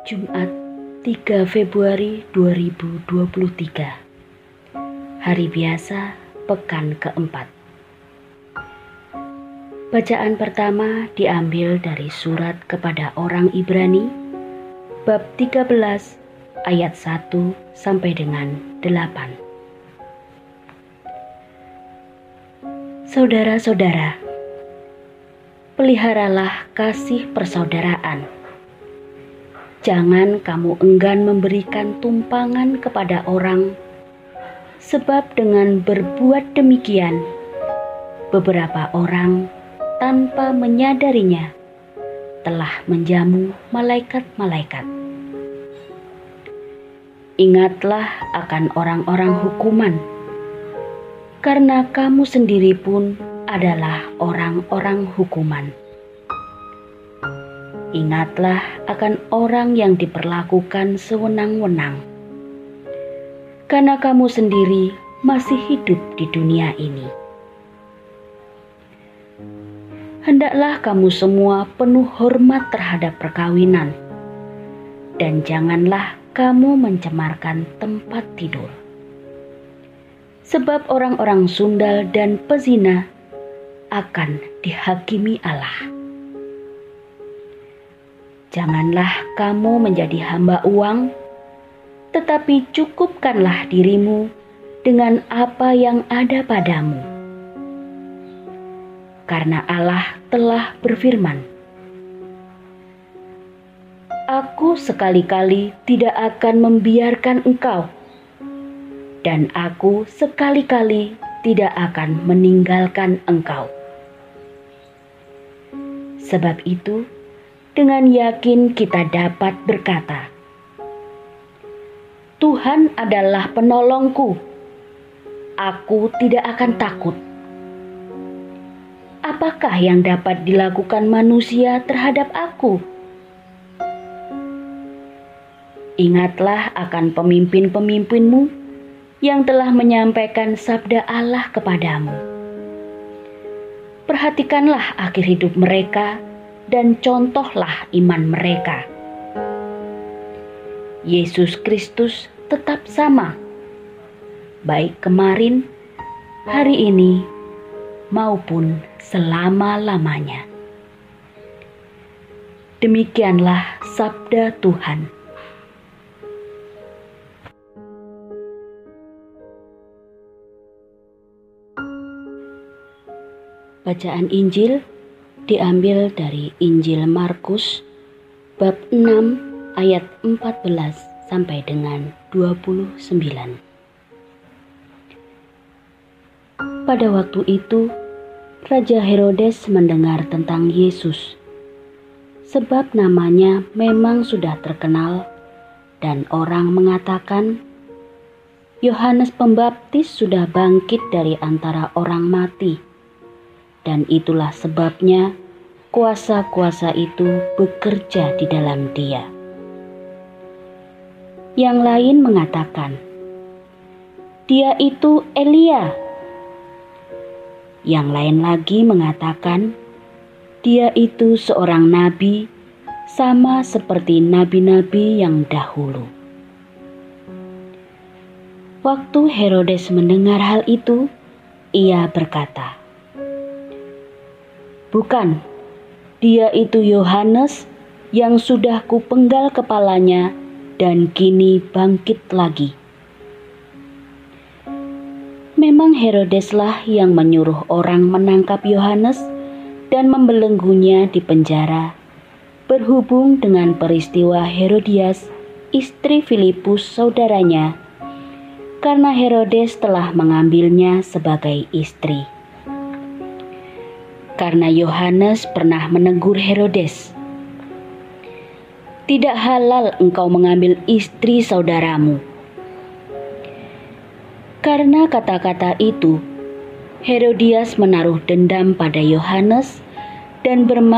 Jumat 3 Februari 2023 Hari biasa pekan keempat. Bacaan pertama diambil dari surat kepada orang Ibrani bab 13 ayat 1 sampai dengan 8 Saudara-saudara peliharalah kasih persaudaraan Jangan kamu enggan memberikan tumpangan kepada orang, sebab dengan berbuat demikian, beberapa orang tanpa menyadarinya telah menjamu malaikat-malaikat. Ingatlah akan orang-orang hukuman, karena kamu sendiri pun adalah orang-orang hukuman. Ingatlah akan orang yang diperlakukan sewenang-wenang, karena kamu sendiri masih hidup di dunia ini. Hendaklah kamu semua penuh hormat terhadap perkawinan, dan janganlah kamu mencemarkan tempat tidur, sebab orang-orang sundal dan pezina akan dihakimi Allah. Janganlah kamu menjadi hamba uang, tetapi cukupkanlah dirimu dengan apa yang ada padamu. Karena Allah telah berfirman, Aku sekali-kali tidak akan membiarkan engkau, dan aku sekali-kali tidak akan meninggalkan engkau. Sebab itu, dengan yakin kita dapat berkata, "Tuhan adalah penolongku, aku tidak akan takut." Apakah yang dapat dilakukan manusia terhadap aku? Ingatlah akan pemimpin-pemimpinmu yang telah menyampaikan sabda Allah kepadamu. Perhatikanlah akhir hidup mereka dan contohlah iman mereka. Yesus Kristus tetap sama, baik kemarin, hari ini, maupun selama-lamanya. Demikianlah sabda Tuhan. Bacaan Injil diambil dari Injil Markus bab 6 ayat 14 sampai dengan 29. Pada waktu itu, Raja Herodes mendengar tentang Yesus, sebab namanya memang sudah terkenal, dan orang mengatakan, Yohanes Pembaptis sudah bangkit dari antara orang mati dan itulah sebabnya kuasa-kuasa itu bekerja di dalam dia. Yang lain mengatakan, "Dia itu Elia." Yang lain lagi mengatakan, "Dia itu seorang nabi, sama seperti nabi-nabi yang dahulu." Waktu Herodes mendengar hal itu, ia berkata, Bukan, dia itu Yohanes yang sudah kupenggal kepalanya dan kini bangkit lagi. Memang Herodeslah yang menyuruh orang menangkap Yohanes dan membelenggunya di penjara berhubung dengan peristiwa Herodias, istri Filipus saudaranya, karena Herodes telah mengambilnya sebagai istri karena Yohanes pernah menegur Herodes, "Tidak halal engkau mengambil istri saudaramu." Karena kata-kata itu, Herodias menaruh dendam pada Yohanes dan bermaksud